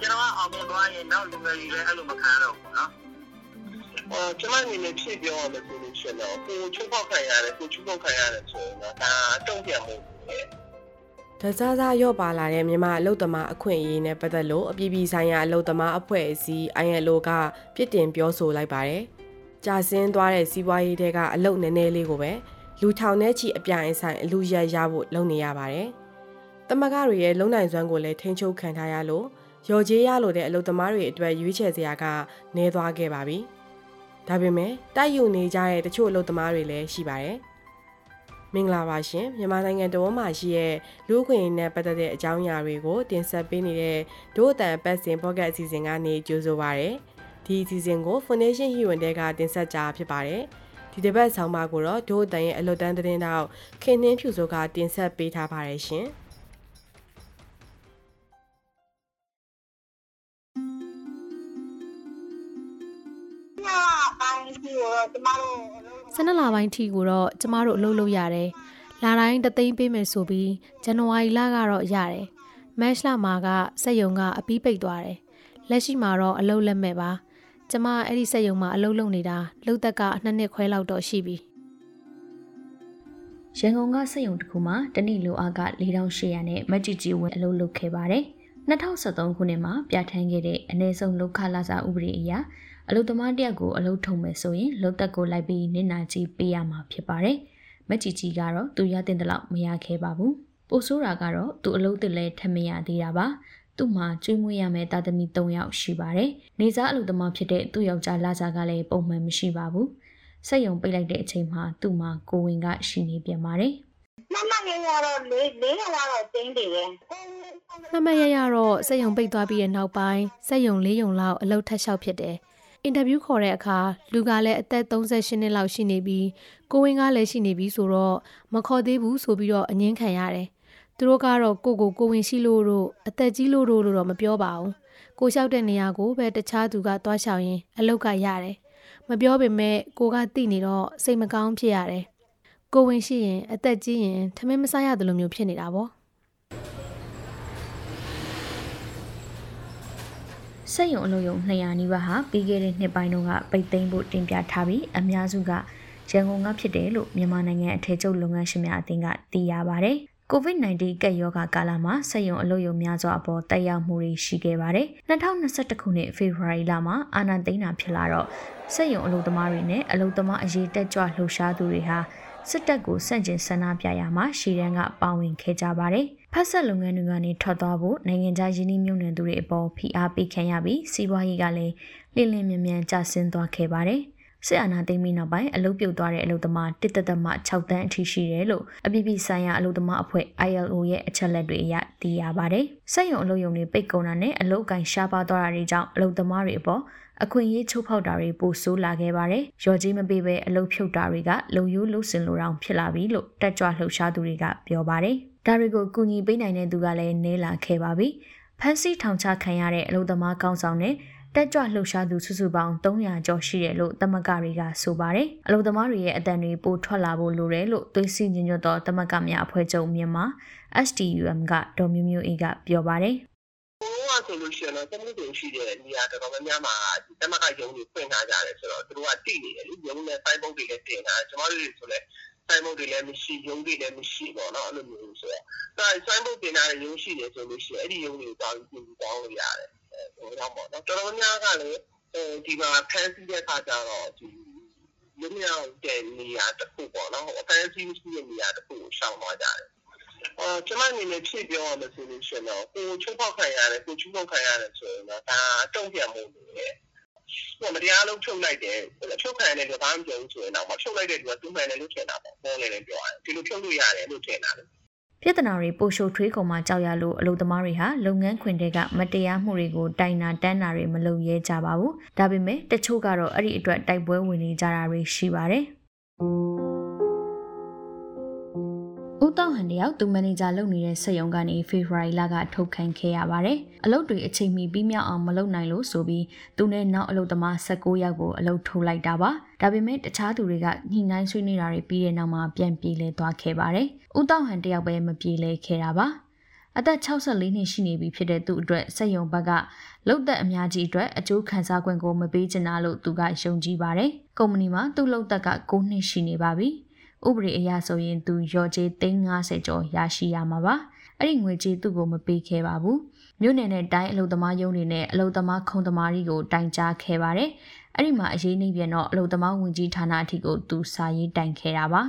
ကျွန်တော်ကအောင်မြင်သွားရင်နောက်လူငယ်တွေလည်းအဲ့လိုမခံရတော့ဘူးနော်အော်ကျွန်မအနေနဲ့ဖြည့်ပြောရမယ်ဆိုလို့ရှိရင်တော့ကိုချုပ်ပေါက်ခံရတယ်ကိုချုပ်ပေါက်ခံရတယ်ဆိုရင်တော့ဒါတုံ့ပြန်မှုပဲဒဇာဇာရော့ပါလာတဲ့မြန်မာအလုတ်သမားအခွင့်အရေးနဲ့ပတ်သက်လို့အပြည်ပြည်ဆိုင်ရာအလုတ်သမားအဖွဲ့အစည်း ILO ကပြစ်တင်ပြောဆိုလိုက်ပါတယ်။ကြာဆင်းသွားတဲ့စီးပွားရေးတွေကအလုတ်နည်းနည်းလေးကိုပဲ လူထောင်ထဲချီအပြိုင်အဆိုင်အလူရက်ရဖို့လုပ်နေရပါတယ်။တမကတွေရဲ့လုံနိုင်စွမ်းကိုလည်းထိန်းချုပ်ခံထားရလို့ရော်ကြေးရလို့တဲ့အလုတ်သမားတွေအတွက်ရွေးချယ်စရာကနည်းသွားခဲ့ပါပြီ။ဒါပေမဲ့တိုက်ယူနေကြတဲ့တချို့အလုတ်သမားတွေလည်းရှိပါတယ်။မင်္ဂလာပါရှင်မြန်မာနိုင်ငံတော်မှာရှိတဲ့လူ့အခွင့်အရေးနဲ့ပတ်သက်တဲ့အကြောင်းအရာတွေကိုတင်ဆက်ပေးနေတဲ့ဒို့အတန်ပတ်စင်ပေါ့ကတ်အစီအစဉ်ကနေကြိုဆိုပါရစေဒီအစီအစဉ်ကို Foundation Human တဲကတင်ဆက်ကြဖြစ်ပါတယ် ဒီတစ်ပတ်ဆောင်းပါးကိုတော့ဒို့အတန်ရဲ့အလွတ်တန်းသတင်းတောက်ခင်နှင်းဖြူစိုးကတင်ဆက်ပေးထားပါတယ်ရှင်ဆနလပိုင်းထီကိုတော့ကျမတို့အလုပ်လုပ်ရတယ်။လာတိုင်းတသိန်းပေးမယ်ဆိုပြီးဇန်နဝါရီလကတော့ရတယ်။မတ်လမှာကစက်ယုံကအပီးပိတ်သွားတယ်။လက်ရှိမှာတော့အလုပ်လက်မဲ့ပါ။ ကျမအဲ့ဒီစက်ယုံမှာအလုပ်လုပ်နေတာလုပ်သက်ကနှစ်နှစ်ခွဲလောက်တော့ရှိပြီ။ရန်ကုန်ကစက်ယုံတစ်ခုမှာတနည်းလိုအားက4800နဲ့မက်ဂျီဂျီဝင်အလုပ်လုပ်ခဲ့ပါတယ်။2023ခုနှစ်မှာပြဋ္ဌာန်းခဲ့တဲ့အနည်းဆုံးလောက်ခလာစာဥပဒေအရအလုသမားတယောက်ကိုအလုထုံမယ်ဆိုရင်လုတ်သက်ကိုလိုက်ပြီးနင့်နာကြီးပေးရမှာဖြစ်ပါတယ်။မက်ကြီးကြီးကတော့သူရတဲ့တလောက်မရခဲ့ပါဘူး။ပိုဆိုးတာကတော့သူအလုသစ်လဲထမရသေးတာပါ။ သူ့မှာကျွေးမွေးရမယ့်တာသမီ3ယောက်ရှိပါတယ်။နေစားအလုသမားဖြစ်တဲ့သူ့ယောက်ျားလာစားကလည်းပုံမှန်မရှိပါဘူး။စက်ယုံပိတ်လိုက်တဲ့အချိန်မှာသူ့မှာကိုဝင်ကရှိနေပြန်ပါတယ်။မမငယ်ရတော့လေးလေးကတော့တင်းတယ်ပဲမမရရတော့စက်ယုံပိတ်သွားပြီးတဲ့နောက်ပိုင်းစက်ယုံလေးယုံလောက်အလုတ်ထက်လျှောက်ဖြစ်တယ်အင်တာဗျူးခေါ်တဲ့အခါလူကလည်းအသက်38နှစ်လောက်ရှိနေပြီးကိုဝင်းကလည်းရှိနေပြီးဆိုတော့မခေါ်သေးဘူးဆိုပြီးတော့အငင်းခံရတယ်။ သူတို့ကတော့ကိုကိုကိုဝင်းရှိလို့တို့အသက်ကြီးလို့တို့လို့တော့မပြောပါဘူး။ကိုလျှောက်တဲ့နေရာကိုပဲတခြားသူကသွားလျှောက်ရင်အလုတ်ကရတယ်။မပြောပေမဲ့ကိုကသိနေတော့စိတ်မကောင်းဖြစ်ရတယ်။ကိုဝင်ရှိရင်အသက်ကြီးရင်ထမင်းမစားရတယ်လို့မျိုးဖြစ်နေတာပေါ့။စက်ရုံအလုပ်ရုံ200နီးပါးဟာပြီးခဲ့တဲ့နှစ်ပိုင်းတုန်းကပိတ်သိမ်းဖို့တင်ပြထားပြီးအများစုကရန်ကုန်ကဖြစ်တယ်လို့မြန်မာနိုင်ငံအထည်ချုပ်လုပ်ငန်းရှင်များအသင်းကသိရပါဗျ။ COVID-19 ကပ်ရောဂါကာလမှာစက်ရုံအလုပ်ရုံများစွာအပေါ်တက်ရောက်မှုတွေရှိခဲ့ပါတယ်။2021ခုနှစ်ဖေဖော်ဝါရီလမှာအာဏာသိမ်းတာဖြစ်လာတော့စက်ရုံအလုပ်သမားတွေနဲ့အလုပ်သမားအရေးတက်ကြွလှုပ်ရှားသူတွေဟာစစ်တပ်ကိုစန့်ကျင်ဆန္ဒပြရမှာရှီရန်ကပါဝင်ခဲ့ကြပါတယ်။ဖက်ဆက်လုပ်ငန်းတွေကနေထွက်သွားဖို့နိုင်ငံခြားယင်းနှိမ့်မြုံနယ်သူတွေအပေါ်ဖိအားပေးခံရပြီးစီးပွားရေးကလည်းလင်းလင်းမြန်မြန်ကျဆင်းသွားခဲ့ပါတယ်။ စစ်အာဏာသိမ်းပြီးနောက်ပိုင်းအလုပ်ပြုတ်သွားတဲ့အလုပ်သမားတစ်သက်သက်မှ6တန်းအထိရှိတယ်လို့အပြည်ပြည်ဆိုင်ရာအလုပ်သမားအဖွဲ့ ILO ရဲ့အချက်လက်တွေအရသိရပါတယ်။စက်ရုံအလုပ်ရုံတွေပိတ်ကုန်တာနဲ့အလုပ်ကိုင်ရှားပါသွားတာတွေကြောင့်အလုပ်သမားတွေအပေါ်အခွင့်အရေးချိုးဖောက်တာတွေပိုဆိုးလာခဲ့ပါတယ်။ရော်ကြီးမပေးဘဲအလုပ်ဖြုတ်တာတွေကလုံယိုးလို့စင်လိုတောင်ဖြစ်လာပြီလို့တက်ကြွလှုပ်ရှားသူတွေကပြောပါတယ်။ဒါတွေကိုကူညီပေးနိုင်တဲ့သူကလည်းနည်းလာခဲ့ပါပြီ။ဖန်စီထောင်ချခံရတဲ့အလုပ်သမားကောင်းဆောင်နဲ့ တက်ကြွလှုပ်ရှားသူစုစုပေါင်း300ကျော်ရှိတယ်လို့သမဂတွေကဆိုပါတယ်။အလုပ်သမားတွေရဲ့အတန်တွေပိုထွက်လာဖို့လိုတယ်လို့သွေးစည်းညွတ်သောသမဂများအဖွဲ့ချုပ်မြန်မာ STUM ကဒေါ်မျိုးမျိုးအေးကပြောပါတယ်။ဘုရားဆိုလို့ရှိရင်တော့တမလို့ရှိတဲ့နေရာတော်တော်များများမှာတမကရုံးတွေဖွင့်ထားကြတယ်ဆိုတော့သူတို့ကတည်နေတယ်လေရုံးနဲ့စိုင်းပုတ်တွေလည်းတင်ထားတယ်ကျွန်တော်တို့ဆိုလည်း စိုင်းဘုတ်တွေလည်းမရှိရုံးတွေလည်းမရှိပေါ့နော်အဲ့လိုမျိုးဆိုတော့ဒါစိုင်းဘုတ်တင်ထားတဲ့ရုံးရှိတယ်ဆိုလို့ရှိရင်အဲ့ဒီရုံးတွေကိုတောင်းပြီးပြင်တောင်းလို့ရတယ်ဟိုတော့ပေါ့နော်တော်တော်များကလည်းအဲဒီမှာဖန်ဆီးတဲ့အခါကျတော့ဒီလူမျိုးတဲ့နေရာတစ်ခုပေါ့နော်ဟိုအဖန်ဆီးမရှိတဲ့နေရာတစ်ခုကိုရှောင်သွားကြတယ်အော်ကျွန်မအနေနဲ့ဖြည့်ပြောရမယ်ဆိုလို့ရှိရင်တော့ကိုချိုးဖောက်ခံရတယ်ကိုချိုးဖောက်ခံရတယ်ဆိုရင်တော့ဒါတုံ့ပြန်မှုတွေဟို မတရားလုံးဖြုတ်လိုက်တယ်ဖြုတ်ခံရတယ်ဘာမှမပြောဘူးဆိုရင်တော့ဖြုတ်လိုက်တဲ့သူကသူ့မှန်တယ်လို့ထင်တာပေါ့ပေါ်လေလည်းပြောရတယ်ဒီလိုဖြုတ်လို့ရတယ်လို့ထင်တာလေပြဿနာတွေပိုရှုထွေးကုန်မှကြောက်ရလို့အလုပ်သမားတွေဟာလုပ်ငန်းခွင်တွေကမတရားမှုတွေကိုတိုင်နာတန်းတာတွေမလုပ်ရဲကြပါဘူး။ဒါပေမဲ့တချို့ကတော့အဲ့ဒီအတွက်တိုက်ပွဲဝင်နေကြတာတွေရှိပါတယ်။ တောက်ဟန်တယောက်သူမန်နေဂျာလုပ်နေတဲ့စက်ရုံကနေဖေဖော်ဝါရီလကထုတ်ခံခဲ့ရပါတယ်။အလုပ်တွေအချိန်မီပြီးမြောက်အောင်မလုပ်နိုင်လို့ဆိုပြီးသူနဲ့နောက်အလုပ်သမား16ယောက်ကိုအလုပ်ထုတ်လိုက်တာပါ။ဒါပေမဲ့တခြားသူတွေကညှိနှိုင်းဆွေးနွေးတာတွေပြီးတဲ့နောက်မှာပြန်ပြေးလဲသွားခဲ့ပါတယ်။ဦးတောက်ဟန်တယောက်ပဲမပြေးလဲခဲ့တာပါ။အသက်64နှစ်ရှိနေပြီဖြစ်တဲ့သူအတွက်စက်ရုံဘက်ကလုတ်သက်အများကြီးအတွက်အကျိုးခံစား권ကိုမပေးချင်တာလို့သူကယုံကြည်ပါတယ်။ကုမ္ပဏီမှာသူ့လုတ်သက်က9နှစ်ရှိနေပါပြီ။ ဥပဒေအရဆိုရင်သူရော်ကြေး350ကျော်ရရှိရမှာပါအဲ့ဒီငွေကြေးသူ့ကိုမပေးခဲ့ပါဘူးမြို့နယ်နဲ့တိုင်းအလုံသမားရုံးတွေနဲ့အလုံသမားခုံသမားတွေကိုတိုင်ကြားခဲ့ပါတယ်အဲ့ဒီမှာအရေးနှိပ်ပြန်တော့အလုံသမားဝင်ကြီးဌာနအထိကိုသူစာရေးတိုင်ခဲ့တာပါ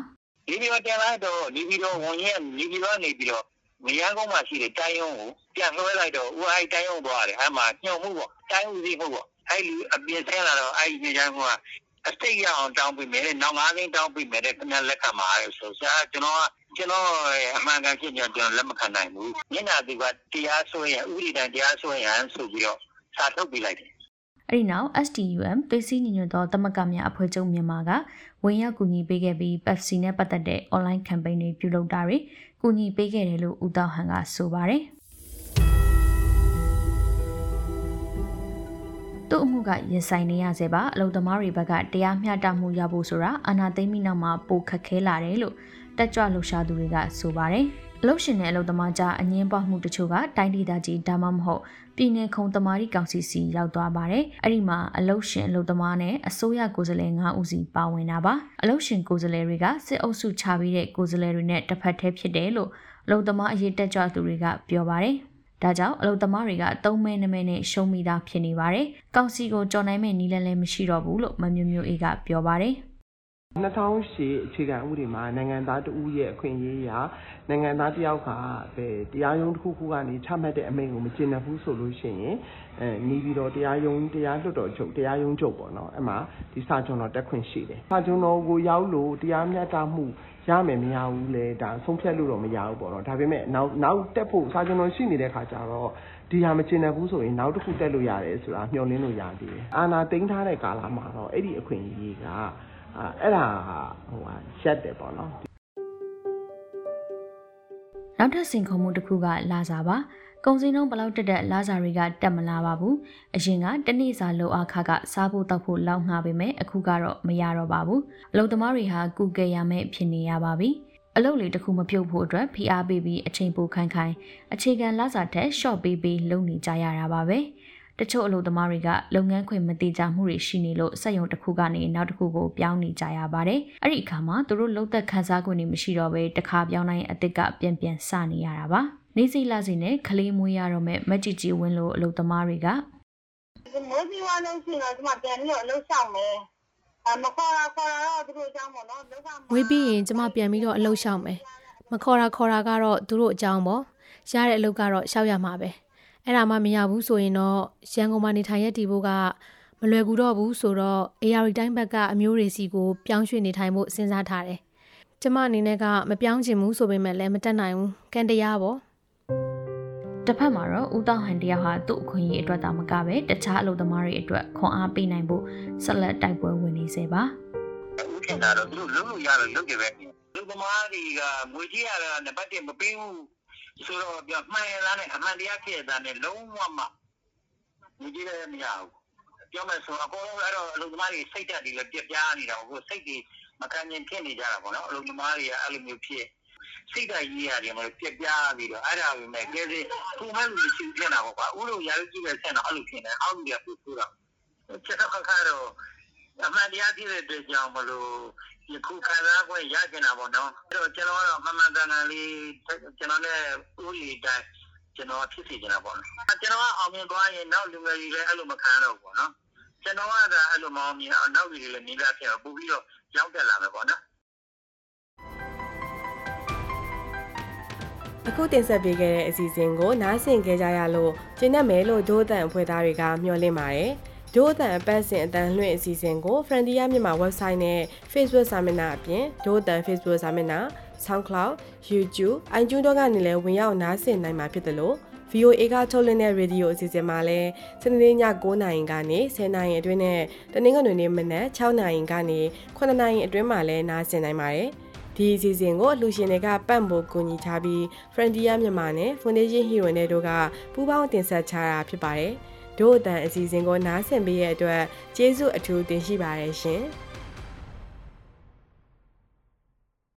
ဒီပြီးတော့တင်လိုက်တော့ဒီပြီးတော့ဝင်ရဲ့ဒီပြီးတော့နေပြီးတော့မရန်ကုန်မှာရှိတဲ့တိုင်းရုံးကိုပြန်လွှဲလိုက်တော့ဦးအိုက်တိုင်းရုံးသွားတယ်အဲ့မှာညှို့မှုပေါ့တိုင်းဦးစီးမှုပေါ့အဲ့လူအပြင်ဆင်းလာတော့အဲ့ဒီညချမ်းက အစိတ်ရအောင်တောင်းပေးမယ်နောက်၅သိန်းတောင်းပေးမယ်တဲ့ခင်ဗျလက်ခံပါရဲဆိုဆရာကျွန်တော်ကကျွန်တော်အမှန်ကန်ဖြစ်ကျွန်တော်လက်မခံနိုင်ဘူးမျက်နှာသူကတရားစွဲရဥပဒေတိုင်းတရားစွဲရဆိုပြီးတော့စာထုတ်ပေးလိုက်တယ်အဲ့ဒီနောက် STUM သွေးစည်းညီညွတ်သောသမဂ္ဂများအဖွဲ့ချုပ်မြန်မာကဝင်ရောက်ကူညီပေးခဲ့ပြီး Pepsi နဲ့ပတ်သက်တဲ့ online campaign တွေပြုလုပ်တာတွေကူညီပေးခဲ့တယ်လို့ဦးတောက်ဟန်ကဆိုပါတယ်။ သူ့အမှုကရင်ဆိုင်နေရဆဲပါအလုံသမားတွေဘက်ကတရားမျှတမှုရဖို့ဆိုတာအာဏာသိမ်းပြီးနောက်မှာပိုခက်ခဲလာတယ်လို့တက်ကြွလှုပ်ရှားသူတွေကဆိုပါတယ်အလုရှင်နဲ့အလုသမားကြားအငင်းပွားမှုတချို့ကတိုင်းဒေသကြီးဒါမှမဟုတ်ပြည်내ခုံသမားရီကောင်စီစီရောက်သွားပါတယ်။အဲ့ဒီမှာအလုရှင်အလုသမားနဲ့အစိုးရကိုယ်စားလှယ်9ဦးစီပါဝင်တာပါ။အလုရှင်ကိုယ်စားလှယ်တွေကစစ်အုပ်စုချပြီးတဲ့ကိုယ်စားလှယ်တွေနဲ့တစ်ဖက်တည်းဖြစ်တယ်လို့အလုသမားအရေးတက်ကြွသူတွေကပြောပါတယ်။ ဒါကြောင့်အလုပ်သမားတွေကသုံးမဲနှမဲနဲ့ရှုံးမိတာဖြစ်နေပါတယ်။ကောင်စီကိုကြော်နိုင်မဲ့နီးလန်းလည်းမရှိတော့ဘူးလို့မမျိုးမျိုးအေးကပြောပါတယ်။ 2008အခြေခံဥပဒေမှာနိုင်ငံသားတဦးရဲ့အခွင့်အရေးအရနိုင်ငံသားတယောက်ကပဲတရားရုံးတစ်ခုခုကနေချမှတ်တဲ့အမိန့်ကိုမကျင့်တဲ့ဘူးဆိုလို့ရှိရင်အဲနေပြီးတော့တရားရုံးတရားလွှတ်တော်ချုပ်တရားရုံးချုပ်ပေါ့နော်အဲ့မှာဒီစာချုပ်တော်တက်ခွင့်ရှိတယ်စာချုပ်တော်ကိုရောက်လို့တရားမျှတမှုရမယ်မရဘူးလေဒါဆုံးဖြတ်လို့တော့မရဘူးပေါ့နော်ဒါပေမဲ့နောက်နောက်တက်ဖို့စာကျွန်တော်ရှိနေတဲ့ခါကျတော့ဒီဟာမကျင်တဲ့ဘူးဆိုရင်နောက်တစ်ခုတက်လို့ရတယ်ဆိုတာမျှော်လင့်လို့ရသေးတယ်အာနာသိမ်းထားတဲ့ကာလမှာတော့အဲ့ဒီအခွင့်အရေးက အဲ့ဒါဟိုဟာရှက်တယ်ပေါ့နော်နောက်ထပ်စင်ခုံမှုတစ်ခုကလာစားပါကုန်စည်နှုန်းဘလောက်တက်တက်လာစာတွေကတက်မလာပါဘူးအရင်ကတနေ့စာလောက်အခါကစားဖို့တောက်ဖို့လောက်ငှားပေမဲ့အခုကတော့မရတော့ပါဘူးအလုပ်သမားတွေဟာကုကယ်ရမယ့်ဖြစ်နေရပါပြီအလုပ်လေးတစ်ခုမပြုတ်ဖို့အတွက်ဖိအားပေးပြီးအချိန်ပိုခိုင်ခိုင်အခြေခံလစာထက် short ပေးပြီးလုပ်နေကြရတာပါပဲ တချို့အလုပ်သမားတွေကလုပ်ငန်းခွင်မတိကျမှုတွေရှိနေလို့စက်ရုံတစ်ခုကနေနောက်တစ်ခုကိုပြောင်းနေကြရပါတယ်အဲ့ဒီအခါမှာသူတို့လုံသက်ခန်းစားခွင့်တွေမရှိတော့ဘဲတခါပြောင်းနိုင်အစ်စ်ကပြန်ပြန်စနေရတာပါနေစီလာစီနဲ့ခလေးမွေးရတော့မဲ့မက်ကြည်ကြီးဝင်းလိုအလုပ်သမားတွေကမိုးပြီးသွားလို့ရှိရင်တော့ဒီမှာပြန်ပြီးတော့အလုပ်ရှောင်မယ်အမခေါ်တာခေါ်တာတော့သူတို့အကြောင်းပေါ့နော်လောကမွေးပြီးရင်ကျမပြန်ပြီးတော့အလုပ်ရှောင်မယ်မခေါ်တာခေါ်တာကတော့သူတို့အကြောင်းပေါ့ရတဲ့အလုပ်ကတော့ရှောက်ရမှာပဲ အဲ့ဒါမှမရဘူးဆိုရင်တော့ရန်ကုန်မှာနေထိုင်ရတည်ဖို့ကမလွယ်ကူတော့ဘူးဆိုတော့ AR တိုင်းဘက်ကအမျိုးတွေစီကိုပြောင်းရွှေ့နေထိုင်ဖို့စဉ်းစားထားတယ်ကျမအနေနဲ့ကမပြောင်းချင်ဘူးဆိုပေမဲ့လည်းမတက်နိုင်ဘူးကန်တရားပေါ့တစ်ဖက်မှာတော့ဦးတောင်ဟန်တယောက်ဟာသူ့အခွင့်အရေးအတွက်သာမကပဲတခြားအလုပ်သမားတွေအတွက်ခွန်အားပေးနိုင်ဖို့ဆက်လက်တိုက်ပွဲဝင်နေစေပါဦးထင်တာတော့သူတို့လုံးလို့ရလို့လုပ်ကြပဲလူသမားတွေကငွေကြီးရတာနံပါတ်1မပေးဘူး ဆိုတော့ပြမှန်ရလားနဲ့အမှန်တရားဖြစ်တာနဲ့လုံးဝမှငွေကြီးလည်းမရဘူးပြောမယ်ဆိုအကုန်လုံးအဲ့တော့အလုပ်သမားတွေစိတ်ဓာတ်တွေလည်းပြပြနေတာကိုစိတ်တွေမခံကျင်ဖြစ်နေကြတာပေါ့နော်အလုပ်သမားတွေကအဲ့လိုမျိုးဖြစ်စိတ်ဓာတ်ရေးရတယ်မလို့ပြက်ပြားပြီးတော့အဲ့ဒါပဲမဲ့ကဲစီခုမှလူရှိဖြစ်နေတာပေါ့ကွာဥလို့ရာလူကြည့်တဲ့ဆန်တော့အဲ့လိုဖြစ်နေအောက်လူကပူပူတော့ချက်တော့ခါတော့အမှန်တရားဖြစ်တဲ့အတွက်ကြောင့်မလို့ ဒီခုခံစား권ရကျင်တာပေါ့နော်အဲ့တော့ကျွန်တော်ကတော့မမှန်ကန်ကန်လေးကျွန်တော်နဲ့ဥလီတိုင်းကျွန်တော်ဖြစ်စီနေတာပေါ့နော်ကျွန်တော်ကအောင်မြင်သွားရင်နောက်လူငယ်တွေလည်းအဲ့လိုမခံရတော့ဘူးပေါ့နော်ကျွန်တော်ကအဲ့လိုမအောင်မြင်အောင်နောက်လူတွေလည်းနေလာဖြစ်တော့ပို့ပြီးတော့ရောက်တက်လာမယ်ပေါ့နော်အခုတင်ဆက်ပေးခဲ့တဲ့အစီအစဉ်ကိုနားဆင်ကြကြရလို့ကျင်းတတ်မယ်လို့ဒိုးအတန်အဖွဲ့သားတွေကမျှော်လင့်ပါတယ်။ ဒိုးအတန်အပတ်စဉ်အတန်လွှင့်အစီအစဉ်ကို Frontier မြန်မာ website နဲ့ Facebook စာမျက်နှာအပြင်ဒိုးအတန် Facebook စာမျက်နှာ SoundCloud, YouTube, iTunes တို့ကနေလည်းဝင်ရောက်နားဆင်နိုင်မှာဖြစ်တယ်လို့ VOA ကထုတ်လွှင့်တဲ့ရေဒီယိုအစီအစဉ်မှာလည်းစနေနေ့ည9:00နာရီကနေ10:00နာရီအတွင်းနဲ့တနင်္ဂနွေနေ့မနက်6:00နာရီကနေ9:00နာရီအတွင်းမှာလည်းနားဆင်နိုင်ပါတယ်။ဒီအစီအစဉ်ကိုအလှူရှင်တွေကပံ့ပိုးကူညီထားပြီး Frontier မြန်မာနဲ့ Foundation Hero နဲ့တို့ကပူးပေါင်းတင်ဆက်ချတာဖြစ်ပါတယ်။ တို့အတန်အစီအစဉ်ကိုနားဆင်ပေးရတဲ့အတွက်ကျေးဇူးအထူးတင်ရှိပါတယ်ရှင်။